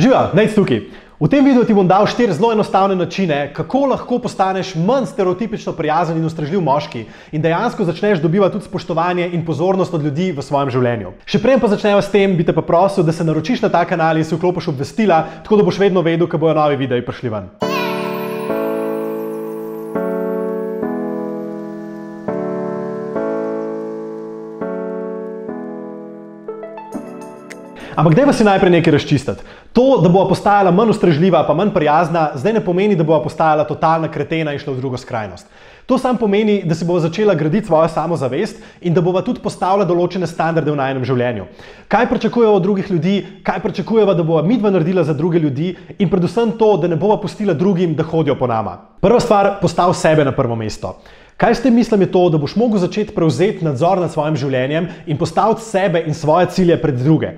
Živa, nec tukaj. V tem videu ti bom dal štiri zelo enostavne načine, kako lahko postaneš manj stereotipično prijazen in ustrežljiv moški in dejansko začneš dobivati tudi spoštovanje in pozornost od ljudi v svojem življenju. Še prej pa začnemo s tem, bi te pa prosil, da se naročiš na ta kanal in si vklopiš obvestila, tako da boš vedno vedel, ko bojo novi videi prišli ven. Ampak dajva si najprej nekaj razčistiti. To, da bo postajala manj ustrežljiva, pa manj prijazna, zdaj ne pomeni, da bo postajala totalna kretena in šla v drugo skrajnost. To samo pomeni, da si bo začela graditi svojo samozavest in da bo tudi postavila določene standarde v najnem življenju. Kaj pričakujemo od drugih ljudi, kaj pričakujemo, da bo midva naredila za druge ljudi in predvsem to, da ne bova pustila drugim, da hodijo po nama. Prva stvar, postav sebe na prvo mesto. Kaj s tem mislim je to, da boš mogel začeti prevzeti nadzor nad svojim življenjem in postaviti sebe in svoje cilje pred druge.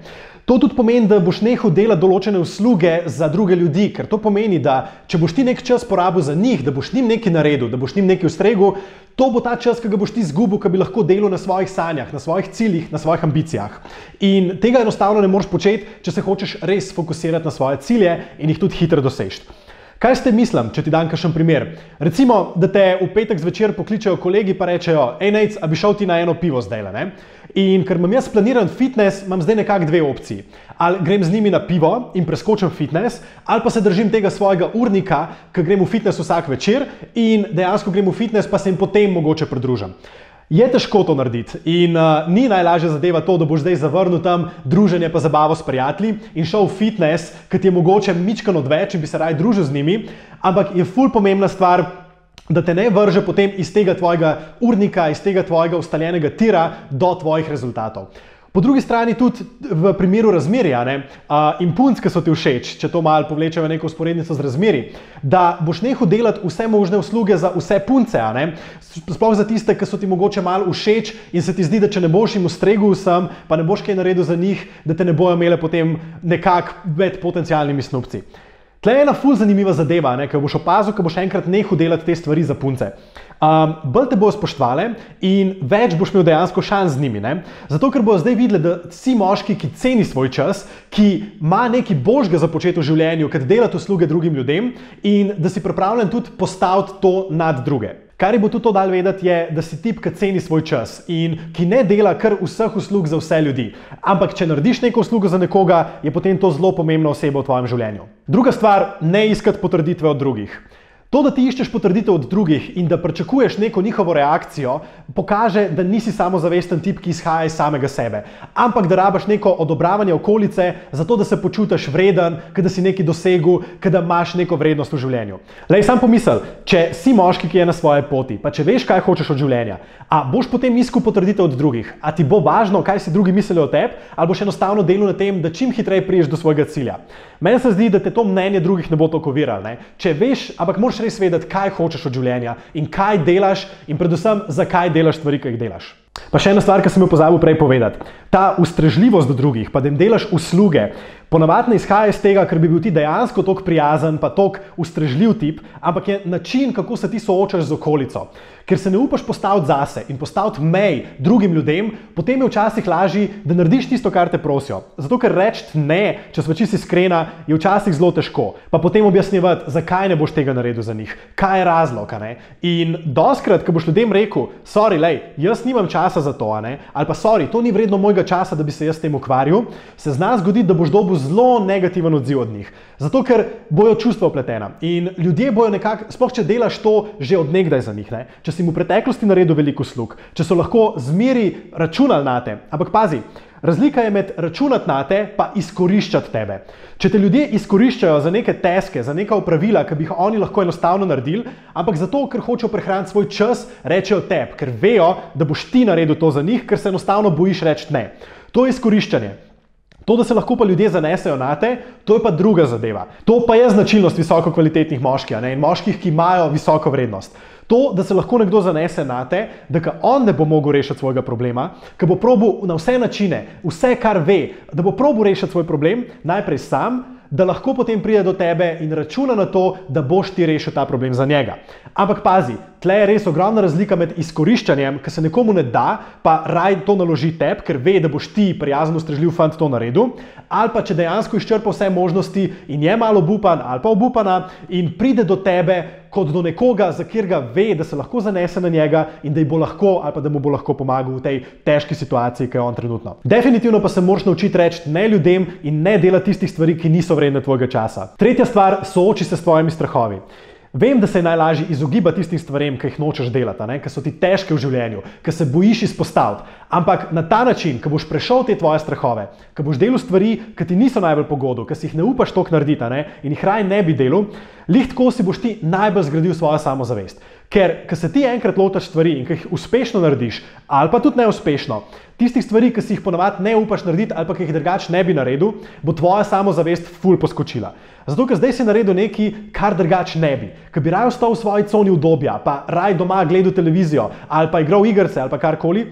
To tudi pomeni, da boš nehal delati določene usluge za druge ljudi, ker to pomeni, da če boš ti nek čas porabil za njih, da boš njim nekaj naredil, da boš njim nekaj ustregel, to bo ta čas, ki ga boš ti izgubil, ki bi lahko delal na svojih sanjah, na svojih ciljih, na svojih ambicijah. In tega enostavno ne moreš početi, če se hočeš res fokusirati na svoje cilje in jih tudi hitro doseči. Kaj ste mislim, če ti dam kakšen primer? Recimo, da te v petek zvečer pokličejo kolegi pa rečejo, hej, Nec, a bi šel ti na eno pivo zdaj, ne? In ker imam jaz planiran fitness, imam zdaj nekako dve opciji. Ali grem z njimi na pivo in preskočim fitness, ali pa se držim tega svojega urnika, ki grem v fitness vsak večer in dejansko grem v fitness, pa se jim potem mogoče pridružim. Je težko to narediti in uh, ni najlažja zadeva to, da boš zdaj zavrnil tam druženje pa zabavo s prijatelji in šel v fitness, ki ti je mogoče mičkan odveč in bi se raj družil z njimi, ampak je ful pomembna stvar, da te ne vrže potem iz tega tvojega urnika, iz tega tvojega ustaljenega tira do tvojih rezultatov. Po drugi strani tudi v primeru razmerja ne, in punc, ki so ti všeč, če to malo povlečemo neko usporednico z razmeri, da boš nehal delati vse možne usluge za vse punce, sploh za tiste, ki so ti mogoče malo všeč in se ti zdi, da če ne boš jim ustregel vsem, pa ne boš kaj naredil za njih, da te ne bojo imele potem nekako med potencijalnimi snupci. Tle je ena ful zanimiva zadeva, ki boš opazil, ko boš enkrat nehal delati te stvari za punce. Um, bolj te bojo spoštovali in več boš imel dejansko šans z njimi. Ne? Zato, ker bojo zdaj videli, da si moški, ki ceni svoj čas, ki ima nekaj božga za početi v življenju, kad delati usluge drugim ljudem in da si pripravljen tudi postaviti to nad druge. Kar je bo tudi to dal vedeti, je, da si tip, ki ceni svoj čas in ki ne dela kar vseh uslug za vse ljudi. Ampak, če narediš neko uslugo za nekoga, je potem to zelo pomembna oseba v tvojem življenju. Druga stvar, ne iskati potrditve od drugih. To, da ti iščeš potrditev od drugih in da pričakuješ neko njihovo reakcijo, pokaže, da nisi samozavesten tip, ki izhaja iz samega sebe, ampak da rabaš neko odobravanje okolice, zato da se počutiš vreden, da si nekaj dosegel, da imaš neko vrednost v življenju. Lej, sam pomisel, če si moški, ki je na svoji poti, pa če veš, kaj hočeš od življenja, a boš potem iskal potrditev od drugih, a ti bo važno, kaj si drugi mislijo o tebi, ali boš enostavno delal na tem, da čim hitreje priješ do svojega cilja. Meni se zdi, da te to mnenje drugih ne bo tako viralo. Če veš, ampak moraš res vedeti, kaj hočeš od življenja in kaj delaš, in predvsem, zakaj delaš stvari, ki jih delaš. Pa še ena stvar, ki sem jo pozabil prej povedati. Ta ustrežljivost do drugih, pa da jim delaš usluge, ponavadi ne izhaja iz tega, ker bi bil ti dejansko tako prijazen, pa tako ustrežljiv tip, ampak je način, kako se ti soočaš z okolico. Ker se ne upaš postaviti zase in postaviti mej drugim ljudem, potem je včasih lažje, da narediš tisto, kar te prosijo. Zato, ker reči ne, če smo čisti iskrena, je včasih zelo težko. Pa potem objasnjevati, zakaj ne boš tega naredil za njih, kaj je razlog. In doskrat, ko boš ljudem rekel, sorry, lej, jaz nimam časa za to, ali pa sorry, to ni vredno mojega časa, da bi se jaz tem ukvarjal, se zna zgoditi, da boš dobil zelo negativen odziv od njih. Zato, ker bojo čustva upletena in ljudje bojo nekako, sploh če delaš to že odnegdaj za njih, ne? če si mu v preteklosti naredil veliko slug, če so lahko zmeri računali na te. Ampak pazi, Razlika je med računati na te in izkoriščati tebe. Če te ljudje izkoriščajo za neke teske, za neka upravila, ki bi jih oni lahko enostavno naredili, ampak zato, ker hočejo prehraniti svoj čas, rečejo tebi, ker vejo, da boš ti naredil to za njih, ker se enostavno bojiš reči ne. To je izkoriščanje. To, da se lahko pa ljudje zanesejo na te, to je pa druga zadeva. To pa je značilnost visoko kvalitetnih moških in moških, ki imajo visoko vrednost. To, da se lahko nekdo zanese na te, da ga on ne bo mogel rešiti svojega problema, da bo probil na vse načine, vse, kar ve, da bo probil rešiti svoj problem, najprej sam, da lahko potem pride do tebe in računa na to, da boš ti rešil ta problem za njega. Ampak pazi, tle je res ogromna razlika med izkoriščanjem, ki se nekomu ne da, pa raj to naloži tebi, ker ve, da boš ti prijazen, ustrežljiv fant to naredil, ali pa če dejansko izčrpa vse možnosti in je malo obupan ali pa obupana in pride do tebe kot do nekoga, za katerega ve, da se lahko zanese na njega in da, bo lahko, ali pa da mu bo lahko pomagal v tej težki situaciji, ki je on trenutno. Definitivno pa se moraš naučiti reči ne ljudem in ne delati tistih stvari, ki niso vredne tvojega časa. Tretja stvar, sooči se s svojimi strahovi. Vem, da se je najlažje izogibati tistim stvarem, ki jih nočeš delati, ki so ti težke v življenju, ki se bojiš izpostaviti. Ampak na ta način, ko boš prešel te tvoje strahove, ko boš delal stvari, ki ti niso najbolj pogodu, ki si jih ne upaš tok narediti ne? in jih raj ne bi delal, lihtko si boš ti najbolj zgradil svojo samozavest. Ker, ko se ti enkrat lotaš stvari in ki jih uspešno narediš, ali pa tudi neuspešno, tistih stvari, ki si jih ponovadi ne upaš narediti, ali pa ki jih drugače ne bi naredil, bo tvoja samozavest ful poskočila. Zato, ker zdaj si naredil nekaj, kar drugače ne bi. Ker bi raje ostal v svoji coni udobja, pa raj doma gledal televizijo ali pa igral igrice ali pa karkoli,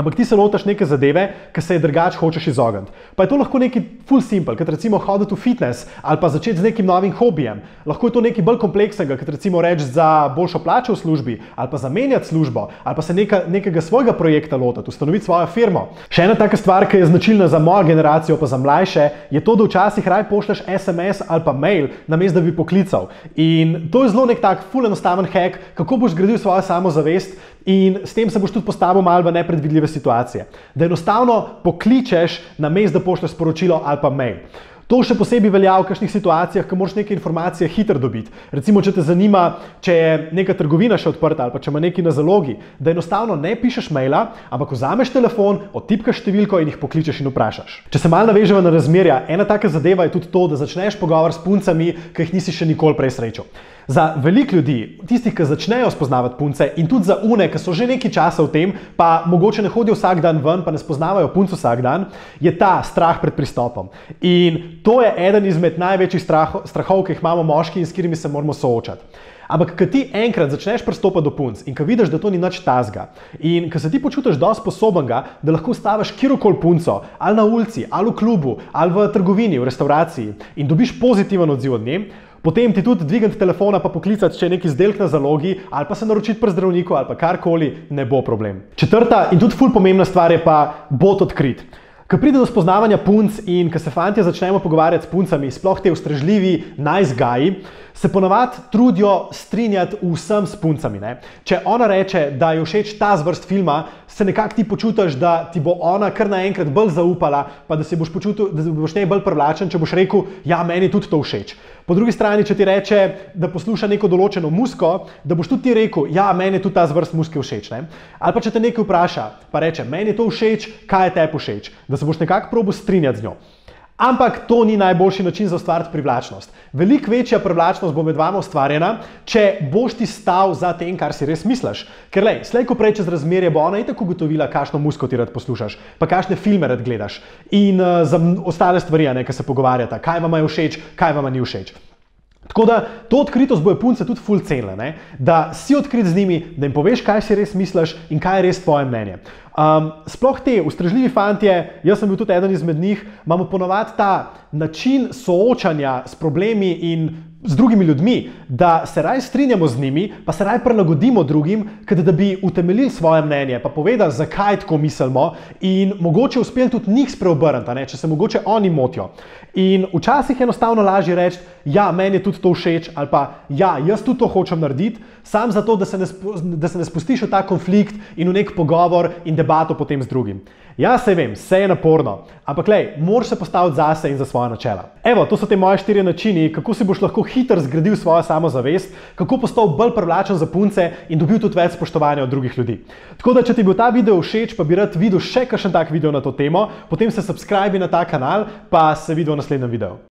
Ampak ti se lotaš neke zadeve, ki se je drugače hočeš izogniti. Pa je to lahko neki full simple, kot recimo hoditi v fitness ali pa začeti z nekim novim hobijem. Lahko je to nekaj bolj kompleksnega, kot recimo reči za boljšo plačo v službi ali pa zamenjati službo ali pa se neka, nekega svojega projekta lotiti, ustanoviti svojo firmo. Še ena taka stvar, ki je značilna za mojo generacijo, pa za mlajše, je to, da včasih raj pošleš SMS ali pa mail, namesto da bi poklical. In to je zelo nek tak full enostaven hack, kako boš zgradil svojo samozavest in s tem se boš tudi postavil malo v nepredvidljive situacije. Da enostavno pokličeš na mest, da pošlješ sporočilo ali pa mail. To še posebej velja v kakšnih situacijah, ko moraš neke informacije hitro dobiti. Recimo, če te zanima, če je neka trgovina še odprta ali pa če ima nekaj na zalogi, da enostavno ne pišeš maila, ampak vzameš telefon, odtipkaš številko in jih pokličeš in vprašaš. Če se malo navežemo na razmerja, ena taka zadeva je tudi to, da začneš pogovor s puncami, ki jih nisi še nikoli prej srečal. Za veliko ljudi, tistih, ki začnejo spoznavati punce, in tudi za une, ki so že nekaj časa v tem, pa mogoče ne hodijo vsak dan ven, pa ne spoznavajo punce vsak dan, je ta strah pred pristopom. In to je eden izmed največjih strahov, strahov ki jih imamo moški in s katerimi se moramo soočati. Ampak, ko ti enkrat začneš pristopati do punc in ko vidiš, da to ni nič tazga, in ko se ti počutiš dovolj sposoben, da lahko staviš kjerkoli punco, ali na ulici, ali v klubu, ali v trgovini, v restavraciji, in dobiš pozitiven odziv od nje, Potem ti tudi dvigati telefona, pa poklicati, če je neki izdelek na zalogi, ali pa se naročiti pri zdravniku, ali pa karkoli, ne bo problem. Četrta in tudi ful pomembna stvar je pa bod odkrit. Ko pride do spoznavanja punc in ko se fanti začnemo pogovarjati s puncami, sploh te ustrežljivi, najzgaji, se ponavadi trudijo strinjati vsem s puncami. Ne? Če ona reče, da je všeč ta zvrst filma, se nekako ti počutiš, da ti bo ona kar naenkrat bolj zaupala, pa da, boš, počutil, da boš ne bolj privlačen, če boš rekel, ja, meni tudi to všeč. Po drugi strani, če ti reče, da posluša neko določeno musko, da boš tudi ti rekel, ja, meni je tudi ta zvrst muske všeč. Ne? Ali pa če te nekaj vpraša, pa reče, meni je to všeč, kaj je tebi všeč, da se boš nekako probo strinjati z njo. Ampak to ni najboljši način za ustvariti privlačnost. Veliko večja privlačnost bo med vama ustvarjena, če boš ti stal za tem, kar si res misliš. Ker, lej, slej ko prej čez razmerje bo ona itak ugotovila, kakšno musko ti rad poslušaš, pa kakšne filme rad gledaš in uh, za ostale stvari, ne, ki se pogovarjata, kaj vam je všeč, kaj vam ni všeč. Tako da to odkritost bojo punce tudi full cenile, da si odkrit z njimi, da jim poveš, kaj si res misliš in kaj je res tvoje mnenje. Um, sploh te ustrežljivi fantje, jaz sem bil tudi eden izmed njih, imamo ponovadi ta način soočanja s problemi in z drugimi ljudmi, da se raj strinjamo z njimi, pa se raj prilagodimo drugim, da bi utemeljili svoje mnenje, pa povedali, zakaj tako mislimo, in mogoče uspeli tudi njih spreobrniti, če se mogoče oni motijo. In včasih je enostavno lažje reči, ja, meni je tudi to všeč, ali pa ja, jaz tudi to hočem narediti, sam zato, da se ne, da se ne spustiš v ta konflikt in v nek pogovor in debato potem z drugim. Ja, se vem, vse je naporno, ampak lej, moraš se postaviti zase in za svoje načela. Evo, to so te moje štiri načini, kako si boš lahko hitro zgradil svojo samozavest, kako postal bolj privlačen za punce in dobil tudi več spoštovanja od drugih ljudi. Tako da, če ti je bil ta video všeč, pa bi rad videl še kakšen tak video na to temo, potem se subscribi na ta kanal, pa se vidimo v naslednjem videu.